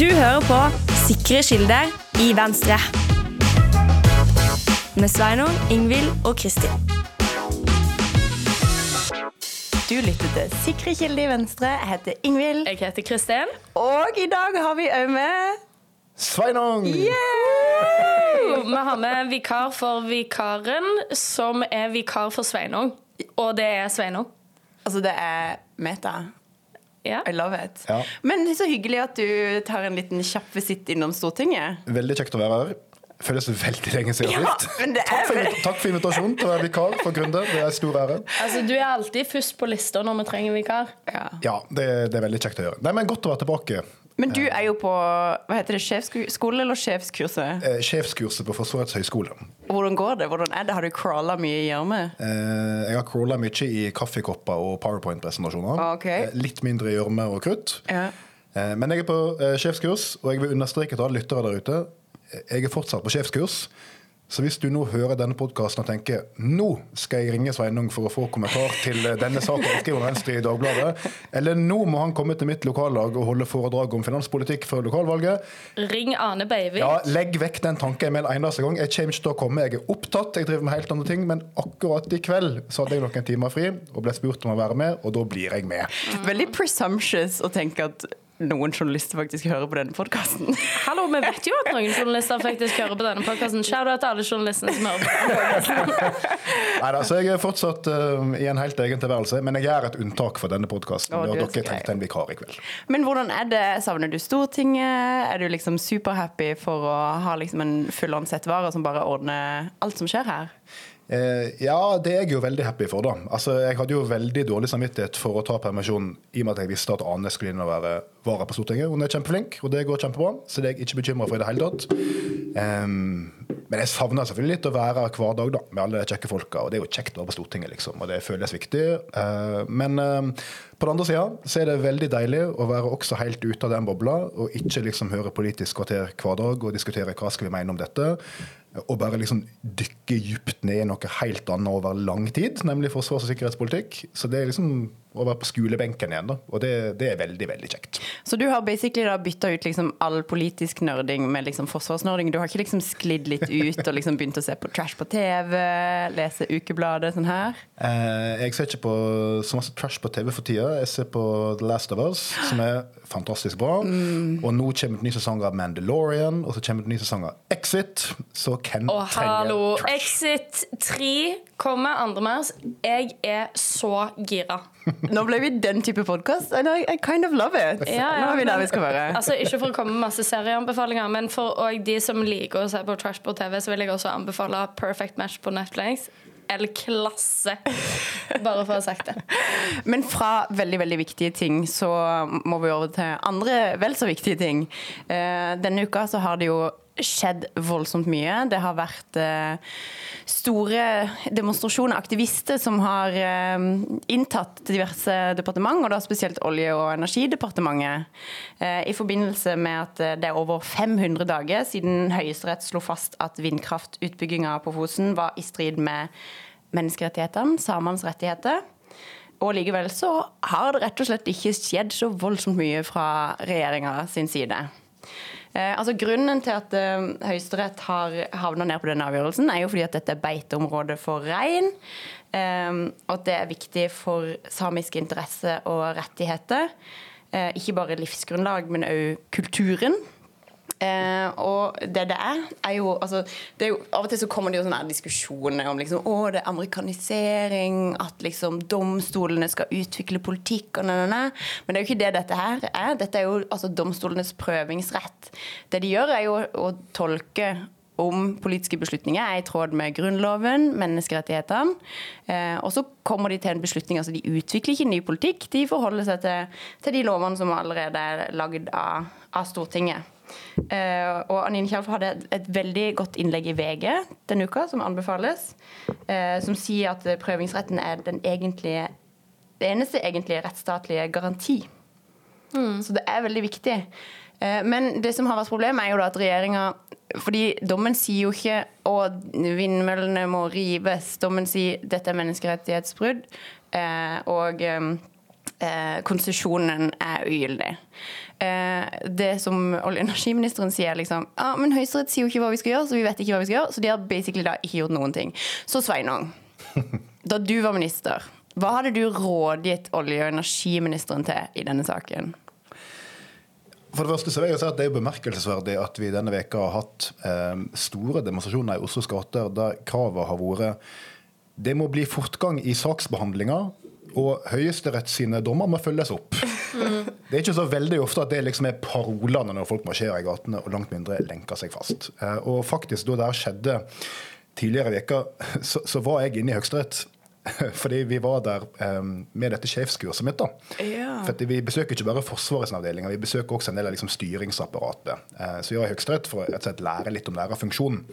Du hører på Sikre kilder i Venstre. Med Sveinung, Ingvild og Kristin. Du lytter til Sikre kilder i Venstre. Jeg heter Ingvild. Jeg heter Kristin. Og i dag har vi òg med Sveinung! Vi har med vikar for vikaren, som er vikar for Sveinung. Og det er Sveinung. Altså, det er Meta. Ja. I love it. Ja. Men så hyggelig at du tar en liten kjapp visitt innom Stortinget. Veldig kjekt å være her. Føles veldig lenge siden Ja, sist. men det Takk for, takk for invitasjonen til å være vikar for Grunde. Det er stor ære. Altså, du er alltid først på lista når vi trenger vikar. Ja. Ja, det, det er veldig kjekt å gjøre. Nei, men Godt å være tilbake. Men du er jo på hva heter det, sjefsskole eller sjefskurset? Eh, sjefskurset på Forsvarets høgskole. Hvordan går det? Hvordan er det? Har du crawla mye i gjørme? Eh, jeg har crawla mye i kaffekopper og powerpoint-presentasjoner. Okay. Eh, litt mindre gjørme og krutt. Ja. Eh, men jeg er på eh, sjefskurs, og jeg vil understreke til alle lyttere der ute eh, jeg er fortsatt på sjefskurs. Så hvis du nå hører denne podkasten og tenker nå skal jeg ringe Sveinung for å få kommentar til eh, denne saken jeg skriver om Venstre i Dagbladet, eller nå må han komme til mitt lokallag og holde foredrag om finanspolitikk før lokalvalget, Ring Ane Beivik. ja, legg vekk den tanken med en eneste gang. Jeg kommer ikke til å komme, jeg er opptatt, jeg driver med helt andre ting, men akkurat i kveld så hadde jeg noen timer fri og ble spurt om å være med, og da blir jeg med. Veldig presumptuous å tenke at noen journalister faktisk hører på denne podkasten. Hallo, vi vet jo at noen journalister faktisk hører på denne podkasten. Shout-out til alle journalistene som hører på podcasten. Neida, så jeg er fortsatt uh, i en helt egen tilværelse, men jeg gjør et unntak for denne podkasten. Og er dere trengte en vikar i kveld. Men hvordan er det? Savner du Stortinget? Er du liksom superhappy for å ha liksom en fullansett vare som bare ordner alt som skjer her? Eh, ja, det er jeg jo veldig happy for, da. Altså, jeg hadde jo veldig dårlig samvittighet for å ta permisjon i og med at jeg visste at Ane skulle inn og være vara på Stortinget. Hun er kjempeflink, og det går kjempebra, så det er jeg ikke bekymra for i det hele tatt. Ehm, men jeg savner selvfølgelig litt å være her hver dag da, med alle de kjekke folka. Og det er jo kjekt å være på Stortinget, liksom, og det føles viktig. Eh, men eh, på den andre sida så er det veldig deilig å være også helt ute av den bobla, og ikke liksom høre Politisk kvarter hver dag og diskutere hva skal vi mene om dette. Og bare liksom dykke dypt ned i noe helt annet over lang tid, nemlig forsvars- og sikkerhetspolitikk. Så det er liksom å være på skolebenken igjen, da. Og det, det er veldig, veldig kjekt. Så du har basically da bytta ut liksom all politisk nerding med liksom forsvarsnerding? Du har ikke liksom sklidd litt ut og liksom begynt å se på trash på TV, lese ukebladet sånn her? Eh, jeg ser ikke på så masse trash på TV for tida. Jeg ser på The Last of Us, som er fantastisk bra. Og nå kommer det ny sesong av Mandalorian, og så kommer det ny sesong av Exit. Så hvem Og hallo, trenger trash? Exit 3 kommer 2. mars. Jeg er så gira. Nå ble vi den type podkast. I, I kind of love it. Ja, ja, Nå er vi der vi skal være. Altså, ikke for å komme med masse serieanbefalinger, men for de som liker å se på trash på TV, så vil jeg også anbefale Perfect Match på Netflix. Eller klasse. Bare for å ha sagt det. Men fra veldig veldig viktige ting så må vi over til andre vel så viktige ting. Eh, denne uka så har det jo skjedd voldsomt mye. Det har vært eh, store demonstrasjoner, aktivister som har eh, inntatt diverse departement, og da spesielt Olje- og energidepartementet, eh, i forbindelse med at eh, det er over 500 dager siden Høyesterett slo fast at vindkraftutbygginga på Fosen var i strid med menneskerettighetene, samenes rettigheter. Og likevel så har det rett og slett ikke skjedd så voldsomt mye fra regjeringa sin side. Eh, altså Grunnen til at eh, Høyesterett har havna ned på denne avgjørelsen, er jo fordi at dette er beiteområde for rein. Eh, og at det er viktig for samiske interesser og rettigheter. Ikke bare livsgrunnlag, men òg kulturen. Eh, og det det er, er jo, altså, det er jo Av og til så kommer det jo sånne diskusjoner om liksom, å, det er amerikanisering, at liksom domstolene skal utvikle politikk og nei, nei. Men det er jo ikke det dette her er. Dette er jo altså domstolenes prøvingsrett. Det de gjør, er jo å tolke om politiske beslutninger er i tråd med Grunnloven, menneskerettighetene. Eh, og så kommer de til en beslutning. altså De utvikler ikke ny politikk, de forholder seg til, til de lovene som allerede er lagd av, av Stortinget. Eh, og Anine Kjalf hadde et, et veldig godt innlegg i VG denne uka, som anbefales, eh, som sier at prøvingsretten er den egentlige, det eneste egentlige rettsstatlige garanti. Så det er veldig viktig. Eh, Men det som har vært problemet, er jo at regjeringa Fordi dommen sier jo ikke at vindmøllene må rives. Dommen sier dette er menneskerettighetsbrudd. eh, Og eh, konsesjonen er ugyldig. Eh, det som olje- og energiministeren sier, liksom ja, men Høyesterett sier jo ikke hva vi skal gjøre, så vi vet ikke hva vi skal gjøre. Så de har basically da ikke gjort noen ting. Så Sveinung, da du var minister, hva hadde du rådgitt olje- og energiministeren til i denne saken? For det første så vil jeg si at Det er jo bemerkelsesverdig at vi denne veka har hatt eh, store demonstrasjoner i Oslos gater der kravet har vært det må bli fortgang i saksbehandlinga, og Høyesterett sine dommer må følges opp. Mm. Det er ikke så veldig ofte at det liksom er parolene når folk marsjerer i gatene, og langt mindre lenker seg fast. Eh, og faktisk, da det skjedde tidligere i veka, så, så var jeg inne i Høyesterett. Fordi vi var der um, med dette sjefskurset mitt. da. Ja. For Vi besøker ikke bare Forsvarets avdelinger, vi besøker også en del av liksom, styringsapparatet. Uh, så vi var i Høyesterett for å lære litt om lærerfunksjonen.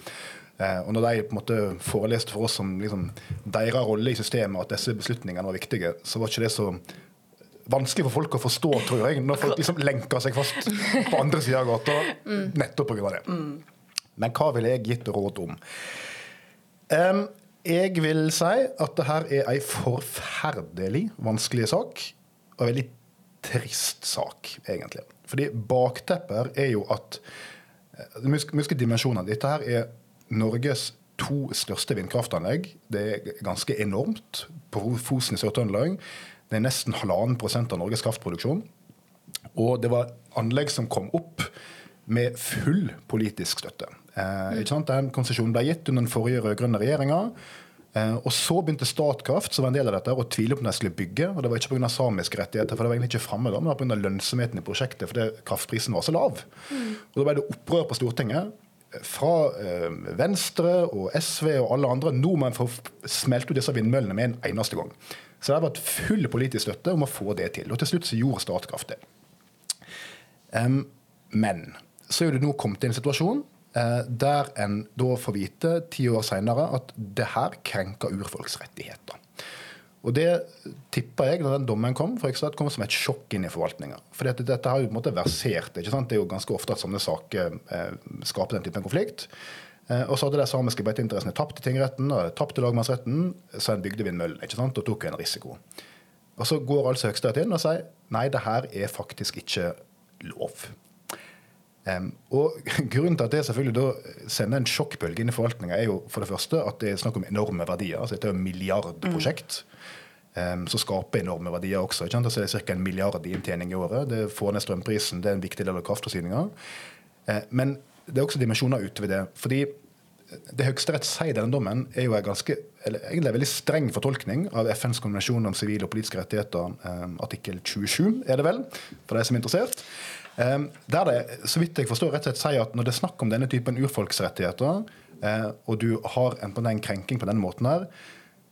Uh, og når de på en måte foreleste for oss om liksom, deres rolle i systemet, at disse beslutningene var viktige, så var ikke det så vanskelig for folk å forstå, tror jeg, når folk liksom lenker seg fast på andre sida av gata mm. nettopp pga. det. Mm. Men hva ville jeg gitt råd om? Um, jeg vil si at det her er ei forferdelig vanskelig sak, og en veldig trist sak, egentlig. Fordi bakteppet er jo at Husk eh, dimensjonene. Dette her er Norges to største vindkraftanlegg. Det er ganske enormt på Fosen i Sør-Trøndelag. Det er nesten halvannen prosent av Norges kraftproduksjon. Og det var anlegg som kom opp med full politisk støtte. Eh, ikke sant? Den konsesjonen ble gitt under den forrige rød-grønne regjeringa. Eh, og Så begynte Statkraft som var en del av dette, å tvile på om de skulle bygge. og Det var ikke pga. samiske rettigheter, for det var egentlig ikke fremme da, men det var pga. lønnsomheten i prosjektet, fordi kraftprisen var så lav. Mm. Og Da ble det opprør på Stortinget fra eh, Venstre og SV og alle andre. Nå må en få smelt ut disse vindmøllene med en eneste gang. Så det har vært full politisk støtte om å få det til. Og til slutt så gjorde Statkraft det. Um, men så er det nå kommet til en situasjon der en da får vite ti år seinere at det her krenker urfolks rettigheter. Og Det tipper jeg, da den dommen kom, for det kom som et sjokk inn i forvaltninga. For dette, dette, har jo på en måte versert. ikke sant? Det er jo ganske ofte at sånne saker eh, skaper den typen konflikt. Eh, og så hadde de samiske beiteinteressene tapt i tingretten og tapt i lagmannsretten, så en bygde vindmøllen ikke sant? og tok en risiko. Og Så går altså Høyesterett inn og sier nei, det her er faktisk ikke lov. Um, og Grunnen til at det selvfølgelig da sender en sjokkbølge inn i forvaltninga, er jo for det første at det er snakk om enorme verdier. altså Dette er jo milliardprosjekt mm. um, som skaper enorme verdier også. ikke sant? Altså det er ca. en milliard i inntjening i året. Det får ned strømprisen, det er en viktig del av kraftforsyninga. Uh, men det er også dimensjoner utover det. fordi det Høyesterett sier i denne dommen, er jo en ganske, eller egentlig en veldig streng fortolkning av FNs konvensjon om sivile og politiske rettigheter, artikkel 27, er det vel, for de som er interessert. Ehm, der det, så vidt jeg forstår, rett og slett sier at når det er snakk om denne typen urfolksrettigheter, eh, og du har en, en krenking på den måten her,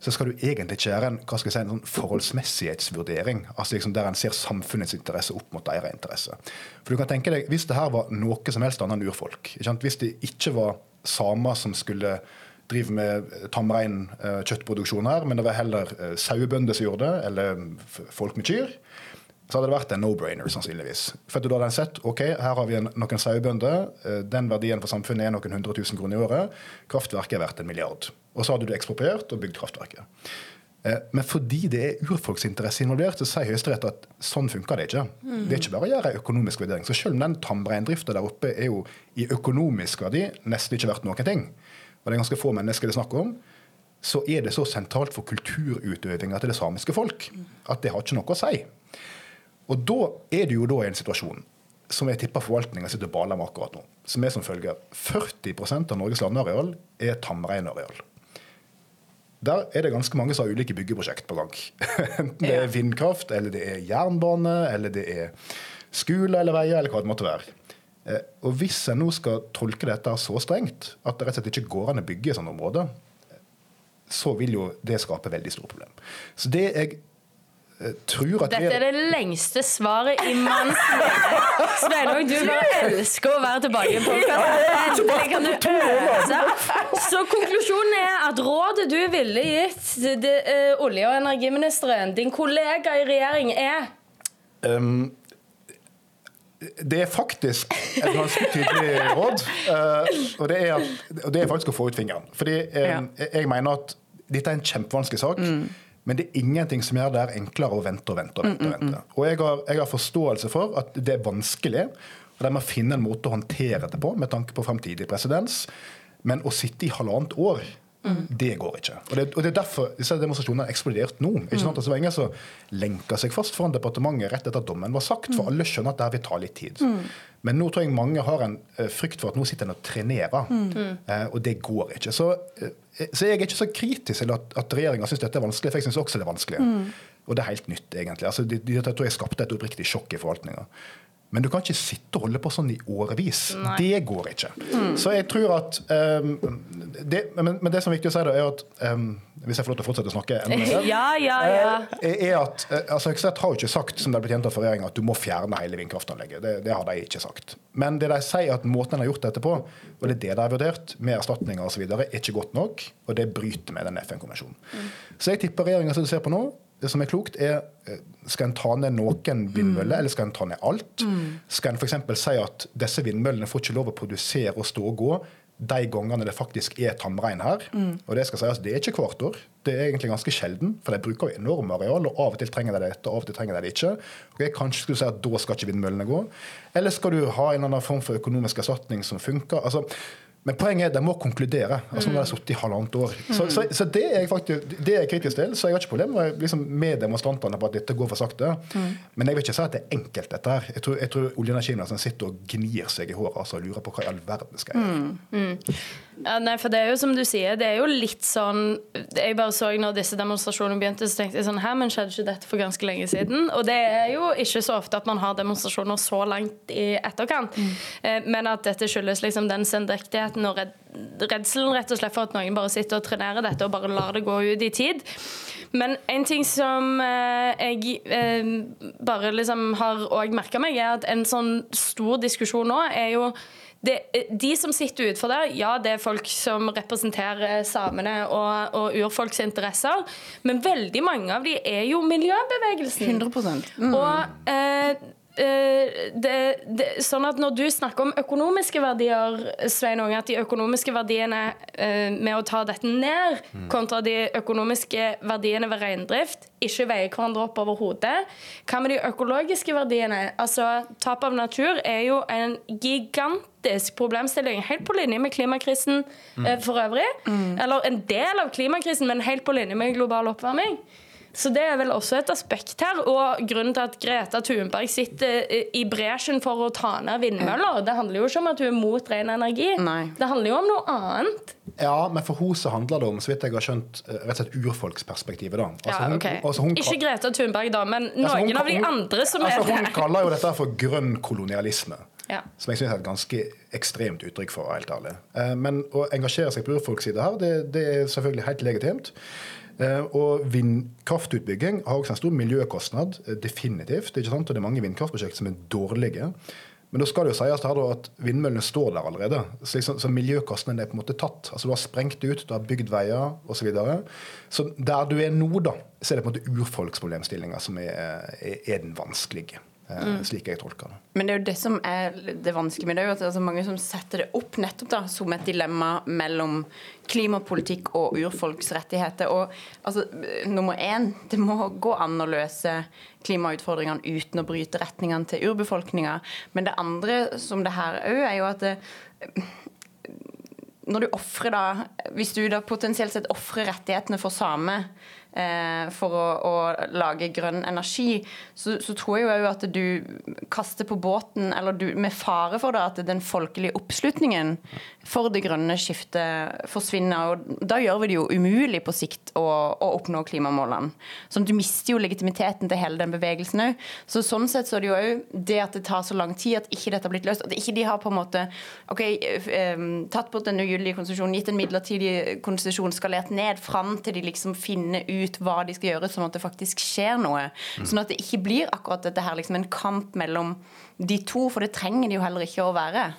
så skal du egentlig ikke gjøre en, hva skal jeg si, en sånn forholdsmessighetsvurdering. altså liksom Der en ser samfunnets interesse opp mot deres interesse. For du kan tenke deg, Hvis det her var noe som helst annet enn urfolk, hvis det ikke var samer som skulle drive med eh, kjøttproduksjon her, men det var heller eh, sauebønder som gjorde det, eller folk med kyr, så hadde det vært en no-brainer, sannsynligvis. For da hadde sett ok, her har vi en, noen sauebønder, eh, den verdien for samfunnet er noen hundre tusen kroner i året, kraftverket er verdt en milliard. Og så hadde du ekspropriert og bygd kraftverket. Eh, men fordi det er urfolksinteresse involvert, så sier Høyesterett at sånn funker det ikke. Mm. Det er ikke bare å gjøre økonomisk vurdering. Så selv om den tamreindrifta der oppe er jo i økonomisk verdi nesten ikke verdt noen ting, og det er ganske få mennesker det er snakk om, så er det så sentralt for kulturutøvinga til det samiske folk at det har ikke noe å si. Og da er du jo da en situasjon som jeg tipper forvaltninga sitter og baler med akkurat nå, som er som følger 40% av Norges landareal er tamreinareal. Der er det ganske mange som har ulike byggeprosjekt på gang. Enten det er vindkraft, eller det er jernbane, eller det er skole eller veier, eller hva det måtte være. Eh, og hvis en nå skal tolke dette så strengt at det rett og slett ikke går an å bygge i sånne områder, så vil jo det skape veldig store problem. Så det jeg Dette er det lengste svaret i mannslivet. Sveinung, du bare elsker å være tilbake i podkasten. Endelig kan du øse. Så konklusjonen er at rådet du ville gitt det, uh, olje- og energiministeren, din kollega i regjering, er um, det er faktisk et ganske tydelig råd. Uh, og, det er, og, det er, faktisk å få ut fingeren. Fordi um, jeg mener at dette er en kjempevanskelig sak. Mm. Men det er ingenting som gjør det enklere å vente og vente. Og vente. Og vente. Og jeg har, jeg har forståelse for at det er vanskelig, og de må finne en måte å håndtere det på med tanke på fremtidig presedens. Men å sitte i halvannet år det går ikke. Og det, og det er derfor disse demonstrasjonene har eksplodert nå. ikke sant? Altså, det var ingen som lenka seg fast foran departementet rett etter at dommen var sagt, for alle skjønner at det her vil ta litt tid. Men nå tror jeg mange har en eh, frykt for at nå sitter en og trenerer, eh, og det går ikke. Så, eh, så jeg er ikke så kritisk til at, at regjeringa syns dette er vanskelig, for jeg syns også det er vanskelig. Og det er helt nytt, egentlig. Altså, de, de, jeg tror jeg skapte et oppriktig sjokk i forvaltninga. Men du kan ikke sitte og holde på sånn i årevis. Det går ikke. Så jeg tror at um, det, men, men det som er viktig å si, da, er at um, Hvis jeg får lov til å fortsette å snakke enda mer, Ja, ja, ja. eh, er at eh, altså Høyesterett har jo ikke sagt som det er blitt gjentatt for regjeringa, at du må fjerne hele vindkraftanlegget. Det, det har de ikke sagt. Men det de sier at måten en har gjort dette på, og det er det de har vurdert, med erstatninger osv., er ikke godt nok, og det bryter med den FN-konvensjonen. Så jeg tipper regjeringa som du ser på nå, det som er klokt, er eh, skal en ta ned noen vindmøller, eller skal en ta ned alt? Skal en f.eks. si at disse vindmøllene får ikke lov å produsere og stå og gå de gangene det faktisk er tamrein her? Og det skal sies, det er ikke hvert år. Det er egentlig ganske sjelden, for de bruker jo enorme areal, og av og til trenger de dette, og av og til trenger de det ikke. Okay, Kanskje skulle du si at da skal ikke vindmøllene gå. Eller skal du ha en eller annen form for økonomisk erstatning som funker? altså men poenget er at de må konkludere. altså Nå har de sittet i halvannet år. Så, så, så det er jeg faktisk det er kritisk til. Så jeg har ikke problemer liksom, med demonstrantene på at dette går for sakte. Men jeg vil ikke si at det er enkelt, dette her. Jeg tror, jeg tror olje- og energiministeren sitter og gnir seg i håret altså, og lurer på hva i all verden skal jeg gjøre. Ja, nei, for det er jo som du sier, det er jo litt sånn Jeg bare så når disse demonstrasjonene begynte, så tenkte jeg sånn Hæ, men skjedde ikke dette for ganske lenge siden? Og det er jo ikke så ofte at man har demonstrasjoner så langt i etterkant. Eh, men at dette skyldes liksom den sendrektigheten og redd, redselen rett og slett for at noen bare sitter og trenerer dette og bare lar det gå ut i tid. Men en ting som eh, jeg eh, bare liksom har òg merka meg, er at en sånn stor diskusjon nå er jo det, de som sitter utenfor der, ja, det er folk som representerer samene og, og urfolks interesser, men veldig mange av de er jo miljøbevegelsen. 100 Og eh, eh, det, det, sånn at Når du snakker om økonomiske verdier, Svein Unge, at de økonomiske verdiene eh, med å ta dette ned, kontra de økonomiske verdiene ved reindrift, ikke veier hverandre opp over hodet. Hva med de økologiske verdiene? Altså, Tap av natur er jo en gigantisk problemstilling, helt på linje med klimakrisen eh, for øvrig. Eller en del av klimakrisen, men helt på linje med global oppvarming. Så det er vel også et aspekt her. Og grunnen til at Greta Thunberg sitter eh, i bresjen for å ta ned vindmøller, det handler jo ikke om at hun er mot ren energi. Nei. Det handler jo om noe annet. Ja, men for henne så handler det om så vidt jeg har skjønt, eh, rett og slett urfolksperspektivet. da. Altså, Ja, hun- altså, hun Ikke Greta Thunberg, da, men noen altså, hun av de andre som altså, er Hun kaller jo dette for grønn kolonialisme. Ja. Som jeg syns er et ganske ekstremt uttrykk for helt ærlig. Eh, Men å engasjere seg på urfolks side her, det, det er selvfølgelig helt legitimt. Eh, Og vindkraftutbygging har også en stor miljøkostnad, eh, definitivt. ikke sant? Og det er mange vindkraftprosjekt som er dårlige. Men da skal det jo sies her at vindmøllene står der allerede. Så, liksom, er på en måte tatt. Altså Du har sprengt ut, du har bygd veier osv. Så, videre. så der du er nå, da, så er det på en måte urfolksproblemstillinga som er, er den vanskelige. Eh, Slik jeg tolker det. Men det er jo det som er det vanskelige med det, at det er så mange som setter det opp nettopp da, som et dilemma mellom klimapolitikk og urfolks rettigheter. Og altså, nummer én, det må gå an å løse klimautfordringene uten å bryte retningene til urbefolkninga. Men det andre som det her òg, er jo at det, når du offrer da Hvis du da potensielt sett ofrer rettighetene for same eh, for å, å lage grønn energi, så, så tror jeg jo at du kaster på båten, eller du, med fare for det, at den folkelige oppslutningen for det grønne skiftet forsvinner. og Da gjør vi det jo umulig på sikt å, å oppnå klimamålene. At Du mister jo legitimiteten til hele den bevegelsen òg. Så sånn sett så er det jo òg det at det tar så lang tid at ikke dette har blitt løst. At ikke de har på en måte ok, eh, tatt bort den ugyldige konsesjonen, gitt en midlertidig konsesjon, skalert ned fram til de liksom finner ut hva de skal gjøre, sånn at det faktisk skjer noe. Sånn at det ikke blir akkurat dette her liksom en kamp mellom de to, for det trenger de jo heller ikke å være.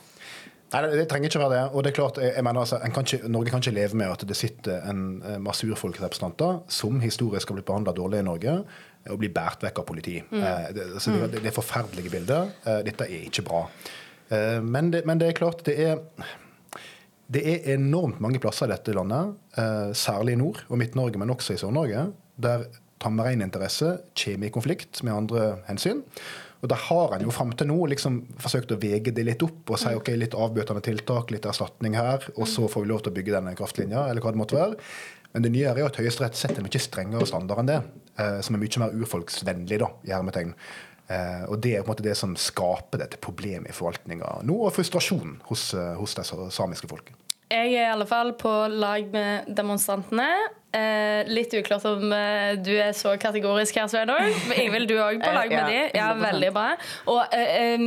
Nei, det, det trenger ikke være det. Og det er klart, jeg, jeg mener altså, kan ikke, Norge kan ikke leve med at det sitter en eh, masse urfolksrepresentanter som historisk har blitt behandla dårlig i Norge, eh, og blir båret vekk av politi. Eh, det, altså, det, det er forferdelige bilder. Dette er ikke bra. Eh, men, det, men det er klart, det er det er enormt mange plasser i dette landet, eh, særlig i nord og Midt-Norge, men også i Sør-Norge, der tamreininteresse kommer i konflikt med andre hensyn. Og Der har en jo fram til nå liksom forsøkt å vege det litt opp og si ok, litt avbøtende tiltak, litt erstatning her, og så får vi lov til å bygge denne kraftlinja, eller hva det måtte være. Men det nye er jo at Høyesterett setter en mye strengere standard enn det, eh, som er mye mer urfolksvennlig, da, i hermetegn. Eh, og Det er på en måte det som skaper dette problemet i forvaltninga nå, og frustrasjonen hos, hos det samiske folket. Jeg er i alle fall på lag med demonstrantene. Eh, litt uklart om eh, du er så kategorisk her, Sveinung. Ingvild, du er òg på lag med de. Ja, veldig bra. Og eh,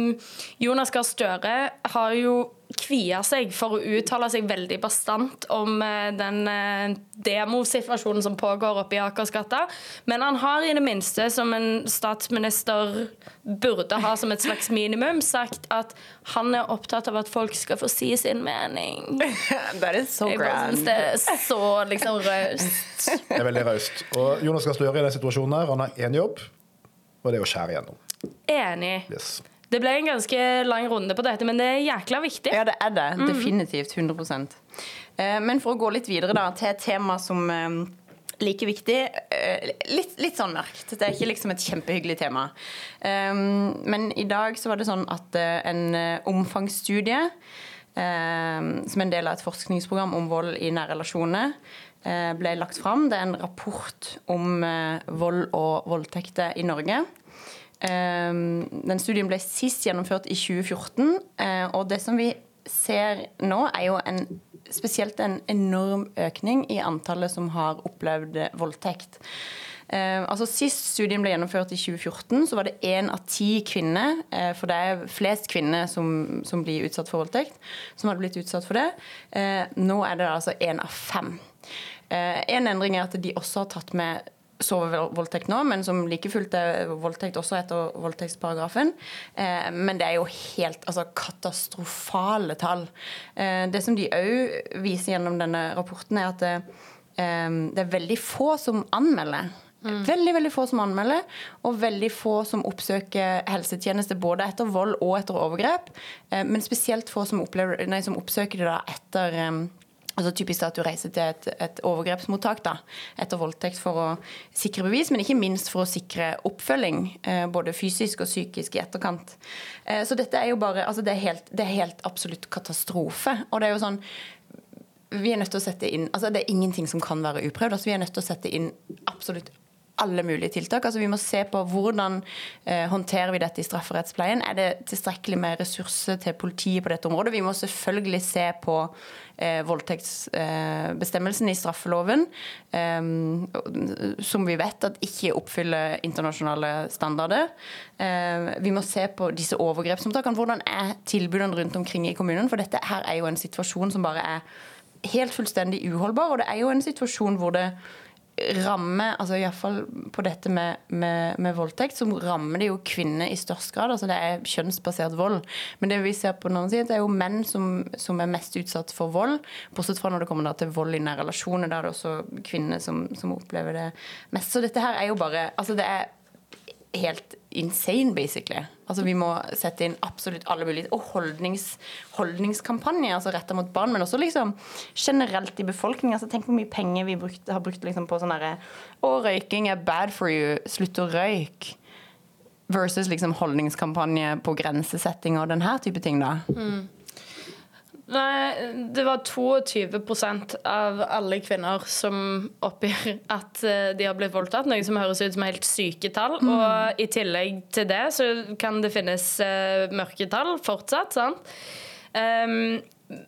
Jonas Gahr Støre har jo kvia seg for å uttale seg veldig bastant om eh, den eh, demosituasjonen som pågår oppe i Akersgata. Men han har i det minste, som en statsminister burde ha som et slags minimum, sagt at han er opptatt av at folk skal få si sin mening. That is so synes det er så liksom raust. Det er veldig raust. Og Jonas Gahr Støre i den situasjonen her, han har én jobb, og det er å skjære igjennom. Enig. Yes. Det ble en ganske lang runde på dette, men det er jækla viktig. Ja, det er det. Definitivt. 100 eh, Men for å gå litt videre da, til et tema som eh, like viktig. eh, Litt, litt sånn mørkt. Det er ikke liksom et kjempehyggelig tema. Men i dag så var det sånn at en omfangsstudie som en del av et forskningsprogram om vold i nære relasjoner ble lagt fram. Det er en rapport om vold og voldtekter i Norge. Um, den studien ble sist gjennomført i 2014, eh, og det som vi ser nå, er jo en, spesielt en enorm økning i antallet som har opplevd voldtekt. Eh, altså Sist studien ble gjennomført i 2014, så var det én av ti kvinner, eh, for det er flest kvinner som, som, blir utsatt for voldtekt, som hadde blitt utsatt for det. Eh, nå er det altså én av fem. En endring er at de også har tatt med sovevoldtekt nå, men som like fullt er voldtekt også etter voldtektsparagrafen. Eh, men det er jo helt altså, katastrofale tall. Eh, det som de òg viser gjennom denne rapporten, er at det, eh, det er veldig få som anmelder. Mm. Veldig veldig få som anmelder, og veldig få som oppsøker helsetjeneste både etter vold og etter overgrep. Eh, men spesielt få som, opplever, nei, som oppsøker det da etter eh, Altså typisk at du reiser til et, et overgrepsmottak da, etter voldtekt for å sikre bevis, men ikke minst for å sikre oppfølging, eh, både fysisk og psykisk i etterkant. Eh, så dette er jo bare altså det er, helt, det er helt absolutt katastrofe. Og det er jo sånn vi er nødt til å sette inn, altså Det er ingenting som kan være uprøvd. altså Vi er nødt til å sette inn absolutt alle mulige tiltak. Altså Vi må se på hvordan eh, håndterer vi dette i strafferettspleien. Er det tilstrekkelig med ressurser til politiet på dette området? Vi må selvfølgelig se på eh, voldtektsbestemmelsen eh, i straffeloven, eh, som vi vet at ikke oppfyller internasjonale standarder. Eh, vi må se på disse overgrepsmottakene. Hvordan er tilbudene rundt omkring i kommunen? For dette her er jo en situasjon som bare er helt fullstendig uholdbar, og det er jo en situasjon hvor det rammer, altså Iallfall på dette med, med, med, voldtekt, så rammer det jo kvinner i størst grad. altså Det er kjønnsbasert vold. Men det vi ser på den siden, det er jo menn som, som, er mest utsatt for vold. Bortsett fra når det kommer til vold i nære relasjoner. Da er det også kvinner som, som opplever det mest. Så dette her er jo bare altså det er helt insane, basically. Altså Vi må sette inn absolutt alle mulige Og holdnings, holdningskampanjer altså retta mot barn, men også liksom generelt i befolkningen. Altså, tenk hvor mye penger vi brukt, har brukt liksom på sånn herre Å, røyking er bad for you. Slutt å røyke. Versus liksom holdningskampanje på grensesetting og den her type ting, da. Mm. Nei, det var 22% av alle kvinner som oppgir at eh, de har blitt voldtatt. Noe som høres ut som helt syke tall. Mm. Og i tillegg til det så kan det finnes uh, mørketall fortsatt. sant? Um,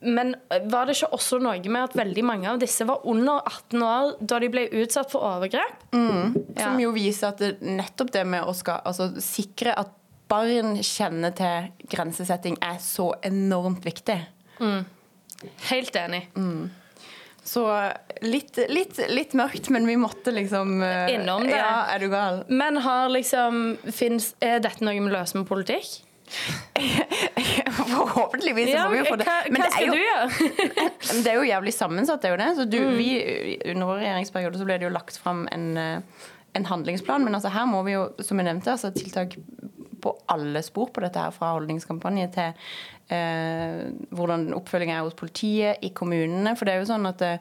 men var det ikke også noe med at veldig mange av disse var under 18 år da de ble utsatt for overgrep? Mm. Som ja. jo viser at det, nettopp det med å skal, altså, sikre at barn kjenner til grensesetting, er så enormt viktig. Mm. Helt enig. Mm. Så litt, litt, litt, mørkt, men vi måtte liksom uh, Innom det. Ja, er du gal? Men har liksom finnes, Er dette noe vi løser med politikk? Forhåpentligvis ja, må vi jo få det. Hva, hva skal jo, du gjøre? det er jo jævlig sammensatt, det er jo det. Så du, mm. vi, under vår regjeringsperiode så ble det jo lagt fram en, eh, en handlingsplan, men altså her må vi jo, som jeg nevnte, altså tiltak på alle spor på dette her, fra holdningskampanje til eh, hvordan oppfølgingen er hos politiet, i kommunene. For det er jo sånn at det,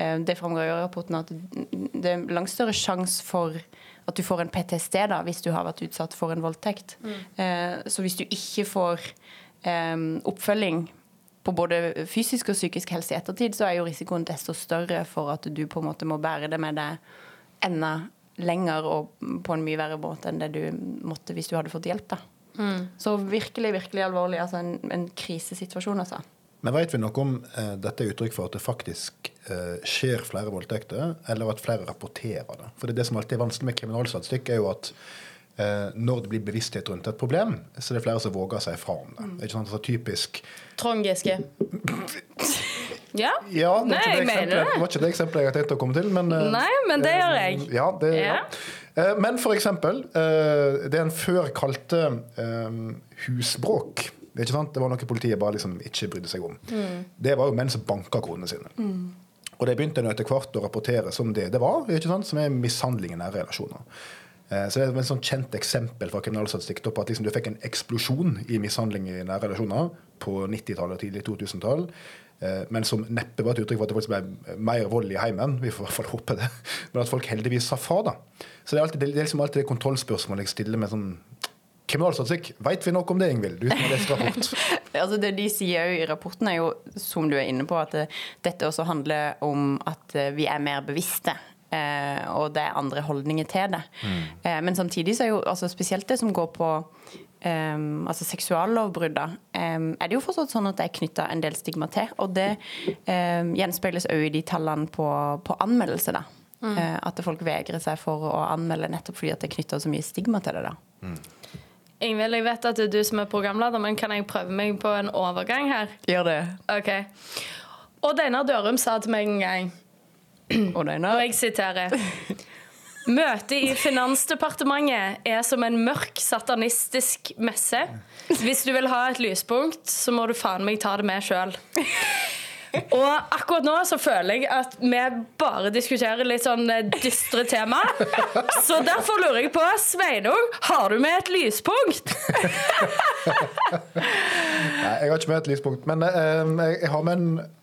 eh, det framgår i rapporten at det er langt større sjanse for at du får en PTSD da, hvis du har vært utsatt for en voldtekt. Eh, så hvis du ikke får eh, oppfølging på både fysisk og psykisk helse i ettertid, så er jo risikoen desto større for at du på en måte må bære det med deg enda lenger og på en mye verre måte enn det du måtte hvis du hadde fått hjelp. da. Så virkelig, virkelig alvorlig. altså En, en krisesituasjon, altså. Men vet vi noe om eh, dette er uttrykk for at det faktisk eh, skjer flere voldtekter, eller at flere rapporterer det? For det, er det som alltid er vanskelig med kriminalstatistikk, er jo at eh, når det blir bevissthet rundt et problem, så er det flere som våger seg fra om det. Ikke sant? Altså, typisk Trond Giske. Ja? Ja, det var, Nei, det det. det var ikke det eksempelet jeg hadde tenkt å komme til. Men, eh, Nei, men det gjør jeg. Ja, det, ja. Ja. Eh, Men for eksempel, det det en før kalte eh, husbråk det, er var noe politiet bare liksom ikke brydde seg om. Mm. Det var jo menn som banka konene sine. Og det begynte nå etter hvert å rapportere som det det var, som er mishandling i nære relasjoner. Eh, Så det er et sånn kjent eksempel fra kriminalstatistikk på at liksom du fikk en eksplosjon i mishandling i nære relasjoner på 90-tallet og tidlig 2000-tall. Eh, Men som neppe var et uttrykk for at det faktisk ble mer vold i heimen. Vi får i hvert fall håpe det. Men at folk heldigvis sa fra. da. Så det er, alltid, det er liksom alltid det kontrollspørsmålet jeg stiller med sånn Kriminalstatistikk, veit vi noe om det, Ingvild? Du som har lest rapport. Altså det de sier jo i rapporten, er jo, som du er inne på, at dette også handler om at eh, vi er mer bevisste. Eh, og det er andre holdninger til det. Eh, men samtidig så er jo altså spesielt det som går på eh, altså seksuallovbrudd, da, eh, er det jo fortsatt sånn at det er knytta en del stigma til. Og det um, gjenspeiles òg i de tallene på, på anmeldelse, da. Eh, at folk vegrer seg for å anmelde nettopp fordi at det er knytta så mye stigma til det. da. Ingvild, jeg vet at det er du som er programleder, men kan jeg prøve meg på en overgang her? Gjør det. Ok. Odd Einar Dørum sa til meg en gang, og jeg siterer Møtet i Finansdepartementet er som en mørk satanistisk messe. Hvis du vil ha et lyspunkt, så må du faen meg ta det med sjøl. Og akkurat nå så føler jeg at vi bare diskuterer litt sånn eh, dystre tema. Så derfor lurer jeg på, Sveinung, har du med et lyspunkt? Nei, jeg har ikke med et lyspunkt, men eh, jeg, jeg har med en, eh,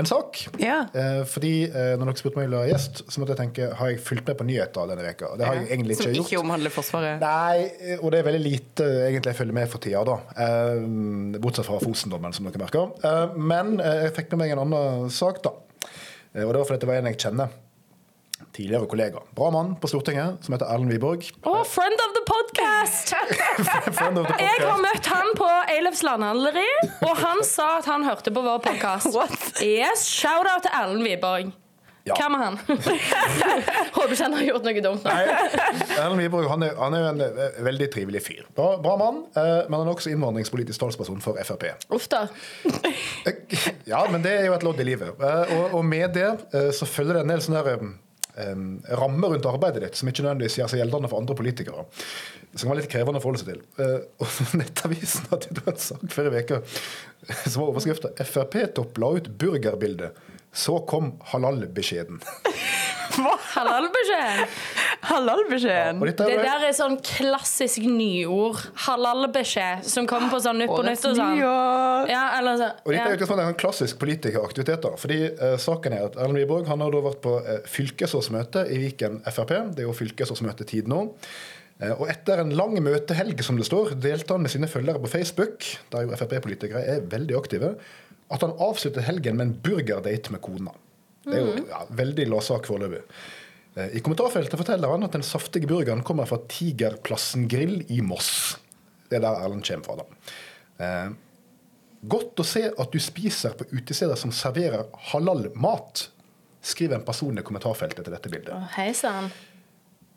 en sak. Ja. Eh, fordi eh, når dere spurte meg om jeg gjest, så måtte jeg tenke har jeg fulgt med på nyheter denne veka? Det har jeg egentlig Som ikke ikke gjort. omhandler Forsvaret. Nei, eh, og det er veldig lite eh, egentlig jeg følger med for tida, da. Eh, bortsett fra Fosen-dommen, som dere merker. Eh, men eh, jeg fikk med meg en annen sak, da. Eh, og det var fordi det var en jeg kjenner. Tidligere kollega. Bra mann på Stortinget, som heter Erlend Wiborg. Oh, friend of the podcast! Friend of the Jeg har møtt han på Eilefs landhandleri, og han sa at han hørte på vår podkast. Yes, shout-out til Erlend Wiborg. Ja. Hva med han? Håper ikke han har gjort noe dumt. Erlend Wiborg han er, han er jo en eh, veldig trivelig fyr. Bra, bra mann, eh, men han er også innvandringspolitisk talsperson for Frp. Uff da. Eh, Ja, men det er jo et lodd i livet. Eh, Og, og med det eh, så følger det en del sånne der, eh, rammer rundt arbeidet ditt som ikke nødvendigvis gjør seg gjeldende for andre politikere. Som kan være litt krevende å forholde seg til. Eh, Og Nettavisen hadde jo en sak før i uka som var overskrifta 'Frp-topp la ut burgerbilde'. Så kom halalbeskjeden. Hva? Halalbeskjed. Halalbeskjeden. Ja, Det er der er sånn klassisk nyord. Halalbeskjed som kommer på sånn Nytt på Nytt og sånn. Ja, eller så, Og dette er ja. utgangspunktet en klassisk politikeraktivitet. da, fordi eh, saken er at Erlend Wiborg han har da vært på eh, fylkesårsmøte i Viken Frp. Det er jo fylkesårsmøtetid nå. Eh, og etter en lang møtehelg, som det står, delte han med sine følgere på Facebook, der jo Frp-politikere er veldig aktive, at han avsluttet helgen med en burgerdate med kona. Det er jo ja, veldig lavsak foreløpig. Eh, I kommentarfeltet forteller han at den saftige burgeren kommer fra Tigerplassen grill i Moss. Det er der Erlend kommer fra. da. Eh, Godt å se at du spiser på utesteder som serverer halal-mat, skriver en person i kommentarfeltet til dette bildet. Å, Hei sann.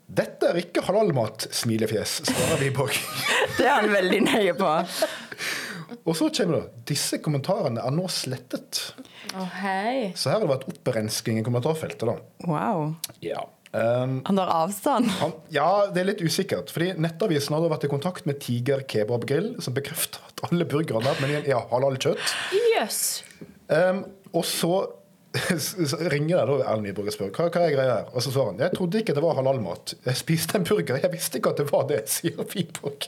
Dette er ikke halal-mat, smilefjes, svarer Wiborg. Det er han veldig nøye på. Og så kommer det disse kommentarene er nå slettet. Å, hei. Så her har det vært opprensking i kommentarfeltet, da. Wow. Ja. Um, Han tar avstand. han, ja, det er litt usikkert. fordi Nettavisen hadde vært i kontakt med Tiger kebabgrill, som bekrefter at alle burgerne på menyen er halal-kjøtt. Yes. Um, og så så ringer jeg da Erlend Nyborg og spør hva, hva er greia her. Og så svarer han jeg trodde ikke det var halalmat. Jeg spiste en burger, jeg visste ikke at det var det, sier Wiborg.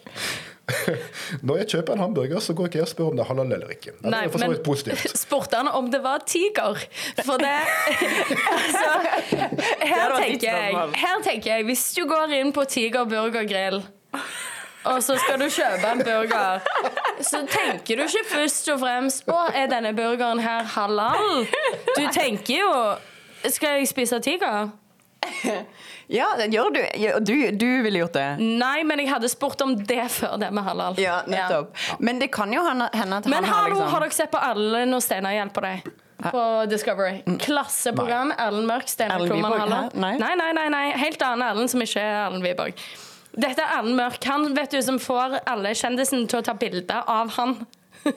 Når jeg kjøper en hamburger, så går ikke jeg og spør om det er halal eller ikke. Det Nei, men spurte han om det var tiger? For det Altså, her tenker jeg, her tenker jeg Hvis du går inn på Tiger burgergrill og så skal du kjøpe en burger, så tenker du ikke først og fremst på er denne burgeren her halal. Du tenker jo Skal jeg spise tiger? Ja, det gjør du. Du, du ville gjort det. Nei, men jeg hadde spurt om det før det med halal. Ja, nettopp. Men det kan jo hende at Men han har hallo, liksom har dere sett på alle når Steinar hjelper deg? På Discovery. Klasseprogram. Erlend Mørk, Steinar Mm. Erlend Halland. Nei. Nei, nei, nei, nei. Helt annen Erlend som ikke er Erlend Wiborg. Dette er Erlend Mørk. Han vet du som får alle kjendisene til å ta bilde av han.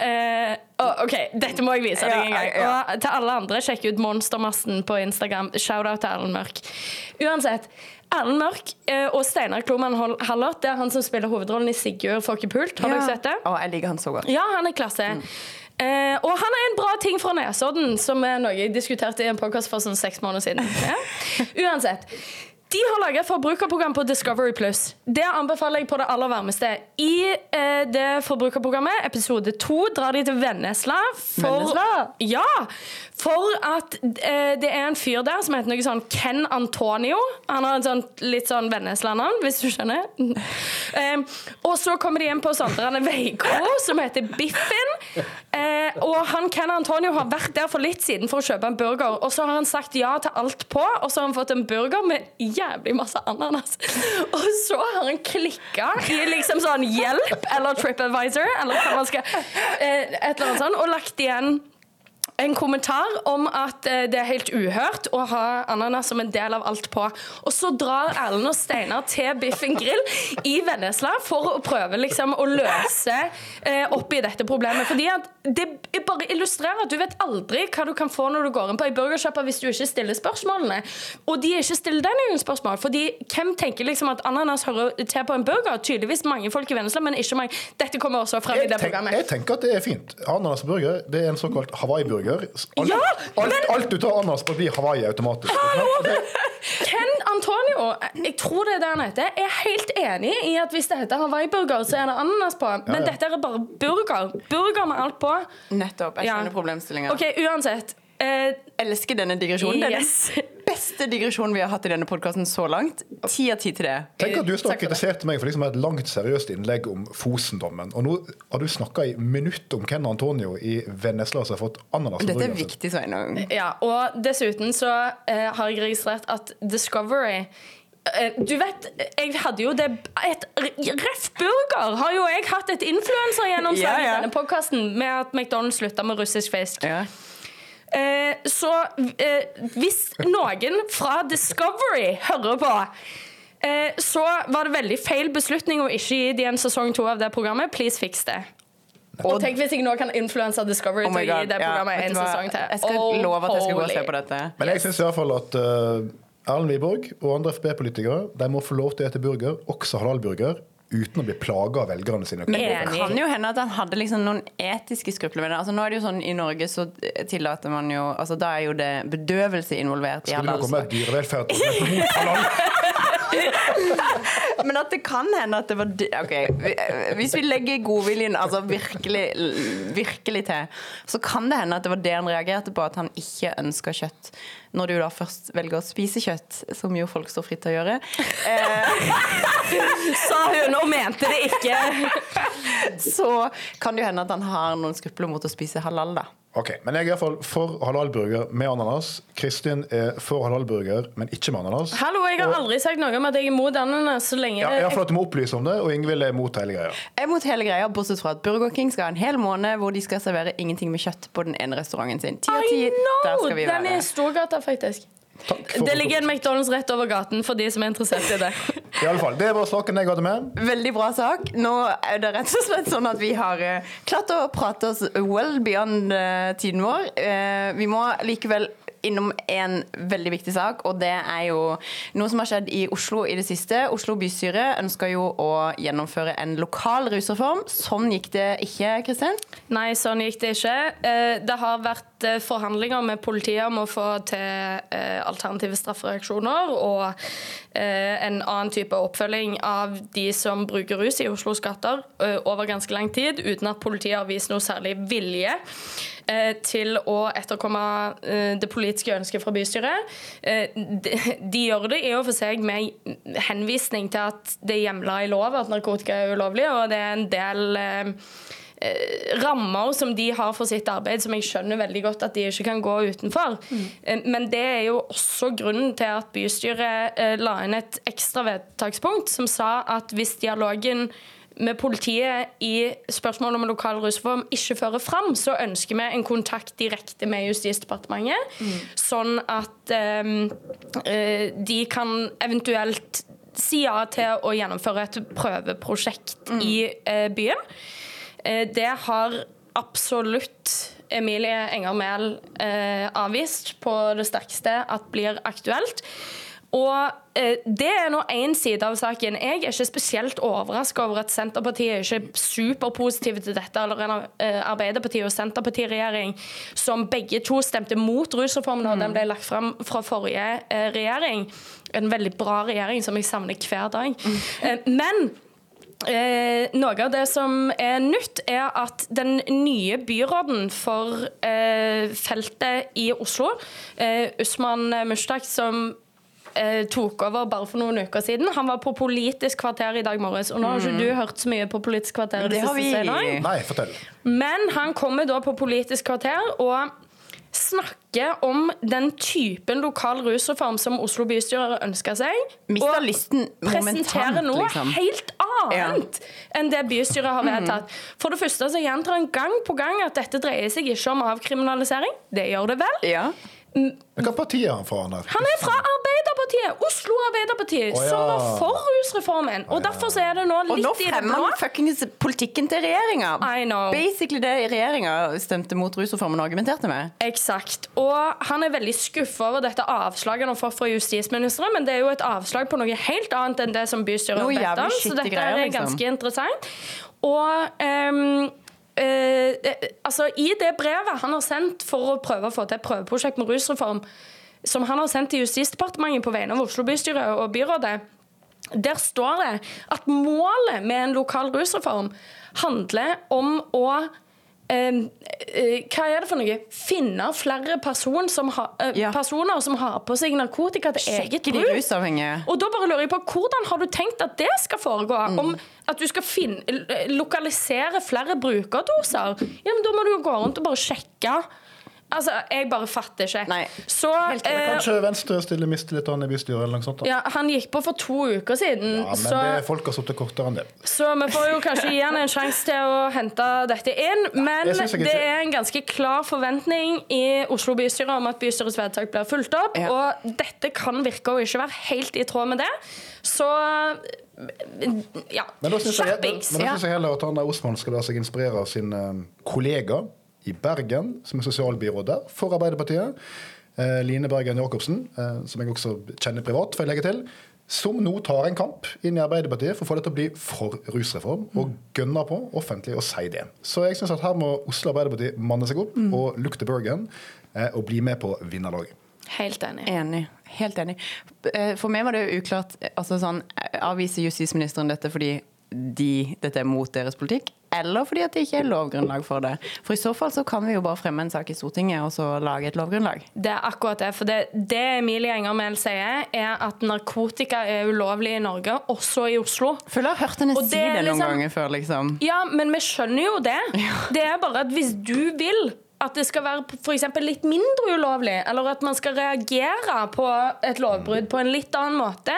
Å, OK, dette må jeg vise deg Ja, en gang. ja. Og til alle andre, sjekk ut Monstermassen på Instagram. Shout-out til Erlend Mørk. Uansett. Erlend Mørk uh, og Steinar Kloman Hallert, det er han som spiller hovedrollen i Sigurd Folkepult. Har dere sett det? Å, jeg liker han så godt. Ja, han er klasse. Eh, og han er en bra ting fra Nesodden, som er noe jeg diskuterte i en podkast for sånn seks måneder siden. Ja. Uansett. De har laga et forbrukerprogram på Discovery Pluss. Det anbefaler jeg på det aller varmeste. I eh, det forbrukerprogrammet, episode to, drar de til Vennesla. For, Vennesla? Ja! For at eh, det er en fyr der som heter noe sånn Ken Antonio. Han har et sånn, litt sånn Vennesla-navn, hvis du skjønner. Eh, og så kommer de inn på Sondrene Veikro, som heter Biffen. Eh, og han Ken Antonio har vært der for litt siden for å kjøpe en burger. Og så har han sagt ja til alt på, og så har han fått en burger med jævlig masse ananas. Og så har han klikka i liksom sånn hjelp eller TripAdvisor eller hva man skal eh, Et eller annet sånt, og lagt igjen en kommentar om at eh, det er helt uhørt å ha ananas som en del av alt på. Og så drar Erlend og Steinar til Biffen grill i Vennesla for å prøve liksom å løse eh, opp i dette problemet. Fordi det bare illustrerer at du vet aldri hva du kan få når du går inn på ei burgersjappe hvis du ikke stiller spørsmålene. Og de ikke stiller deg noen spørsmål. Fordi hvem tenker liksom at ananas hører til på en burger? Tydeligvis mange folk i Vennesla, men ikke mange. Dette kommer også frem i det programmet. jeg tenker at det er fint. Ananas burger, det er en såkalt Hawaii-burger. Alt, Ja, alt, alt du tar ananas på, blir Hawaii automatisk. Hallo! Ken Antonio, jeg tror det er det han heter, er helt enig i at hvis det heter Hawaii-burger, så er det ananas på. Men ja. dette er bare burger. Burger med alt på. Nettopp. Jeg Ja. skjønner problemstillinga. OK, uansett. Eh, Elsker denne digresjonen. Det er den beste digresjonen vi har hatt i denne podkasten så langt. Ti av ti til det. tenk at du står og Takk kritiserte meg for liksom et langt, seriøst innlegg om Fosen-dommen. Og nå har du snakka i minutt om Ken Antonio i Vennesla som har fått ananas. Dette er viktig, Sveinung. Ja, og dessuten så eh, har jeg registrert at Discovery eh, du vet, jeg hadde jo det et Ref Burger har jo jeg hatt et influensergjennomslag Ja, ja. i denne podkasten med at McDonald's slutta med russisk fisk. Ja. Eh, så eh, hvis noen fra Discovery hører på eh, så var det veldig feil beslutning å ikke gi dem en sesong to av det programmet. Please fix det. Og tenk hvis jeg nå kan influense Discovery Oh til å gi det programmet ja, en hva? sesong til. Jeg skal Oh, love at jeg skal gå og se på dette. Men jeg syns iallfall at uh, Erlend Wiborg og andre FrP-politikere De må få lov til å spise burger, også halalburger, uten å bli plaga av velgerne sine. Men det kan jo hende at han hadde liksom noen etiske skrupler med det. Altså, nå er det jo sånn I Norge så tillater man jo altså, Da er jo det bedøvelse involvert. Skulle det nå komme et dyrevelferd? Men at det kan hende at det var Ok, Hvis vi legger godviljen altså virkelig, virkelig til, så kan det hende at det var det han reagerte på, at han ikke ønska kjøtt. Når du da først velger å spise kjøtt, som jo folk står fritt til å gjøre. Eh, Sa hun og mente det ikke. så kan det jo hende at han har noen skrupler mot å spise halal, da. Ok, Men jeg er iallfall for halalburger med ananas. Kristin er for halalburger, men ikke med ananas. Hallo, jeg har aldri sagt noe om at jeg er imot ananas så lenge Ja, det Iallfall at du må opplyse om det, og Ingvild er imot hele greia. Jeg er mot hele greia, bortsett fra at Burger King skal ha en hel måned hvor de skal servere ingenting med kjøtt på den ene restauranten sin. Ti av ti, I der skal vi Den er i. Storgata, faktisk. Takk for Det ligger en McDonald's rett over gaten for de som er interessert i det. I alle fall, Det var saken jeg hadde med. Veldig bra sak. Nå er det rett og slett sånn at vi har eh, klart å prate oss well beyond eh, tiden vår. Eh, vi må likevel innom en veldig viktig sak, og det er jo noe som har skjedd i Oslo i det siste. Oslo bystyre ønsker jo å gjennomføre en lokal rusreform. Sånn gikk det ikke, Kristin? Nei, sånn gikk det ikke. Eh, Det har vært eh, forhandlinger med politiet om å få til eh, alternative straffereaksjoner og eh, en annen type oppfølging av de som bruker rus i Oslos gater over ganske lang tid, uten at politiet har vist noe særlig vilje til å etterkomme det politiske ønsket fra bystyret. De, gjør det i og for seg med henvisning til at det er hjemla i lov at narkotika er ulovlig, og det er en del rammer som de har for sitt arbeid, som jeg skjønner veldig godt at de ikke kan gå utenfor. Mm. Men det er jo også grunnen til at bystyret eh, la inn et ekstra vedtakspunkt som sa at hvis dialogen med politiet i spørsmålet om lokal rusreform ikke fører fram, så ønsker vi en kontakt direkte med Justisdepartementet, sånn at eh, eh, de kan eventuelt si ja til å gjennomføre et prøveprosjekt i uh, byen. Eh, Det har absolutt Emilie Enger Mehl eh, avvist på det sterkeste at blir aktuelt. Og eh, Det er nå én side av saken. Jeg er ikke spesielt overraska over at Senterpartiet er ikke superpositive til dette, eller en eh, og Senterparti-regjering som begge to stemte mot rusreformen da den ble lagt fram fra forrige eh, regjering. En veldig bra regjering som jeg savner hver dag. Eh, Men Eh, noe av det som er nytt, er at den nye byråden for eh, feltet i Oslo, eh, Usman Mushtak, som eh, tok over bare for noen uker siden. Han var på Politisk kvarter i dag morges. Og nå har ikke du hørt så mye på Politisk kvarter. Det har vi. Nei, fortell. men han kommer da på Politisk kvarter og snakker om den typen lokal rusreform som Oslo bystyre ønsker seg. Mister og lysten presenterer noe liksom. helt annet enn det bystyret har vedtatt. For det første så gjentar han gang på gang at dette dreier seg ikke om avkriminalisering. Det gjør det vel? Ja. Hva parti er han fra? Han, er, Han er fra Arbeiderpartiet! Oslo Arbeiderparti, oh, ja. som var for rusreformen. Og derfor så er det nå litt i det blå. Og nå fremmer han fuckings politikken til regjeringa. I know. Basically det regjeringa stemte mot rusreformen og argumenterte med. Eksakt. Og han er veldig skuffa over dette avslaget han har fått fra justisministeren, men det er jo et avslag på noe helt annet enn det som bystyret har bedt om, så dette greier, er liksom. ganske interessant. Og eh, altså, I det brevet han har sendt for å prøve å få til et prøveprosjekt med rusreform, som han har sendt til Justisdepartementet på vegne av Oslo bystyre og byrådet, der står det at målet med en lokal rusreform handler om å eh, eh, hva er det for noe? Finne flere person som ha, eh, Ja. personer som har på seg narkotika til eget Sjekke de bruk. Og da bare lurer jeg på, Hvordan har du tenkt at det skal foregå? Mm. Om at du skal finne, lokalisere flere brukerdoser? Ja, men Da må du jo gå rundt og bare sjekke. Altså, Jeg bare fatter ikke. Nei, Så eh, Kanskje Venstre stiller mistillit til han i bystyret? eller noe sånt? Da. ja, Han gikk på for to uker siden. Ja, men så... det, folk har sittet kortere enn det. Så vi får jo kanskje gi han en sjanse til å hente dette inn. Men jeg synes jeg det er en ganske klar forventning i Oslo bystyre om at bystyrets vedtak blir fulgt opp. Ja. Og dette kan virke å ikke være helt i tråd med det. Så ja, Men da syns jeg, men, skjerpings. men da synes jeg heller at han der Osman skal la seg inspirere av sin eh, kollega i Bergen, som er sosialbyråd der, for Arbeiderpartiet. eh, Line Bergen Jacobsen, eh, som jeg også kjenner privat, får jeg legge til. Som nå tar en kamp inn i Arbeiderpartiet for å få det til å bli for rusreform, og gønner på offentlig å si det. Så jeg syns at her må Oslo Arbeiderparti manne seg opp og look to Bergen eh, og bli med på vinnerlaget. Helt enig. Enig. Helt enig. For meg var det jo uklart altså sånn, Avviser justisministeren dette fordi de, dette er mot deres politikk, eller fordi at det ikke er lovgrunnlag for det? For i så fall så kan vi jo bare fremme en sak i Stortinget og så lage et lovgrunnlag. Det er akkurat det. For det, det Emilie Enger Mehl sier, er at narkotika er ulovlig i Norge, også i Oslo. Føler jeg har hørt henne si det noen liksom- ganger før, liksom. Ja, men vi skjønner jo det. Det er bare at hvis du vil at det skal være for eksempel litt mindre ulovlig, eller at man skal reagere på et lovbrudd på en litt annen måte,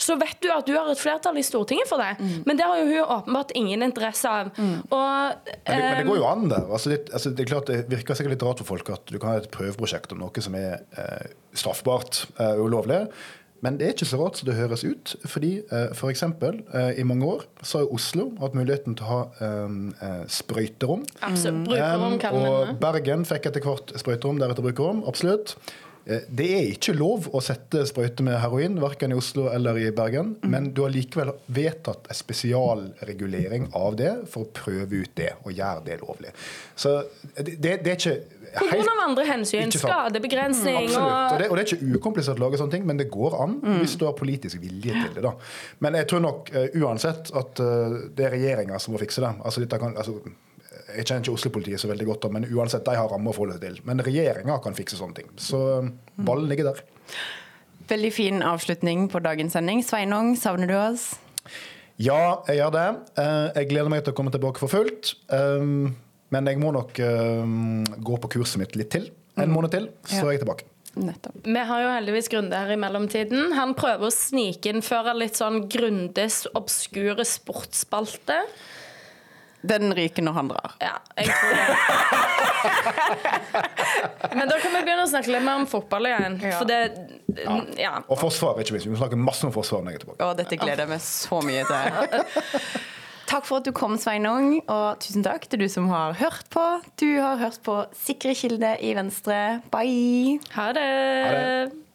så vet du at du har et flertall i Stortinget for det. Mm. Men det har jo hun åpenbart ingen interesse av. Og, Men det, men det eh, går jo an der. Altså det, altså det er klart det virker sikkert litt rart for folk at du kan ha et prøveprosjekt om noe som er eh, straffbart eh, ulovlig. Men det er ikke så rart som det høres ut. fordi f.eks. for eksempel, eh, I mange år så har Oslo hatt muligheten til å ha eh, eh, sprøyterom. absolutt, brukerom Um, kaller og. Bergen fikk etter hvert sprøyterom, deretter brukerrom. Absolutt. Eh, Det er ikke lov å sette sprøyte med heroin, verken i Oslo eller i Bergen. Men du har likevel vedtatt en spesialregulering av det for å prøve ut det og gjøre det lovlig. Så det, det, det er ikke På grunn andre hensyn. Skadebegrensning. Skadebegrensning Absolutt. Og det, og det er ikke ukomplisert å lage sånne ting, men det går an hvis du har politisk vilje til det. da. Men jeg tror nok uh, uansett at uh, det er regjeringa som må fikse det. Altså, dette kan, altså, jeg kjenner ikke Oslo-politiet så veldig godt, men uansett, de har rammer å forholde seg til. Men regjeringa kan fikse sånne ting. Så eh, ballen ligger der. Veldig fin avslutning på dagens sending. Sveinung, savner du oss? Ja, jeg gjør det. Eh, Jeg gleder meg til å komme tilbake for fullt. Men jeg må nok uh, gå på kurset mitt litt til. En måned til, så er jeg tilbake. Nettopp. Vi har jo heldigvis Grunde her i mellomtiden. Han prøver å snikinnføre litt sånn Grundes obskure sportsspalte. Den ryker når han drar. Ja, jeg tror det. Men da kan vi begynne å snakke litt mer om fotball igjen. Ja. For det Ja. Og forsvar, ikke minst. Vi må snakke masse om forsvar når jeg er tilbake. Å, dette gleder jeg meg så mye til. Takk for at du kom, Sveinung, og tusen takk til du som har hørt på. Du har hørt på Sikre kilder i Venstre. Bye! Ha det. Ha det.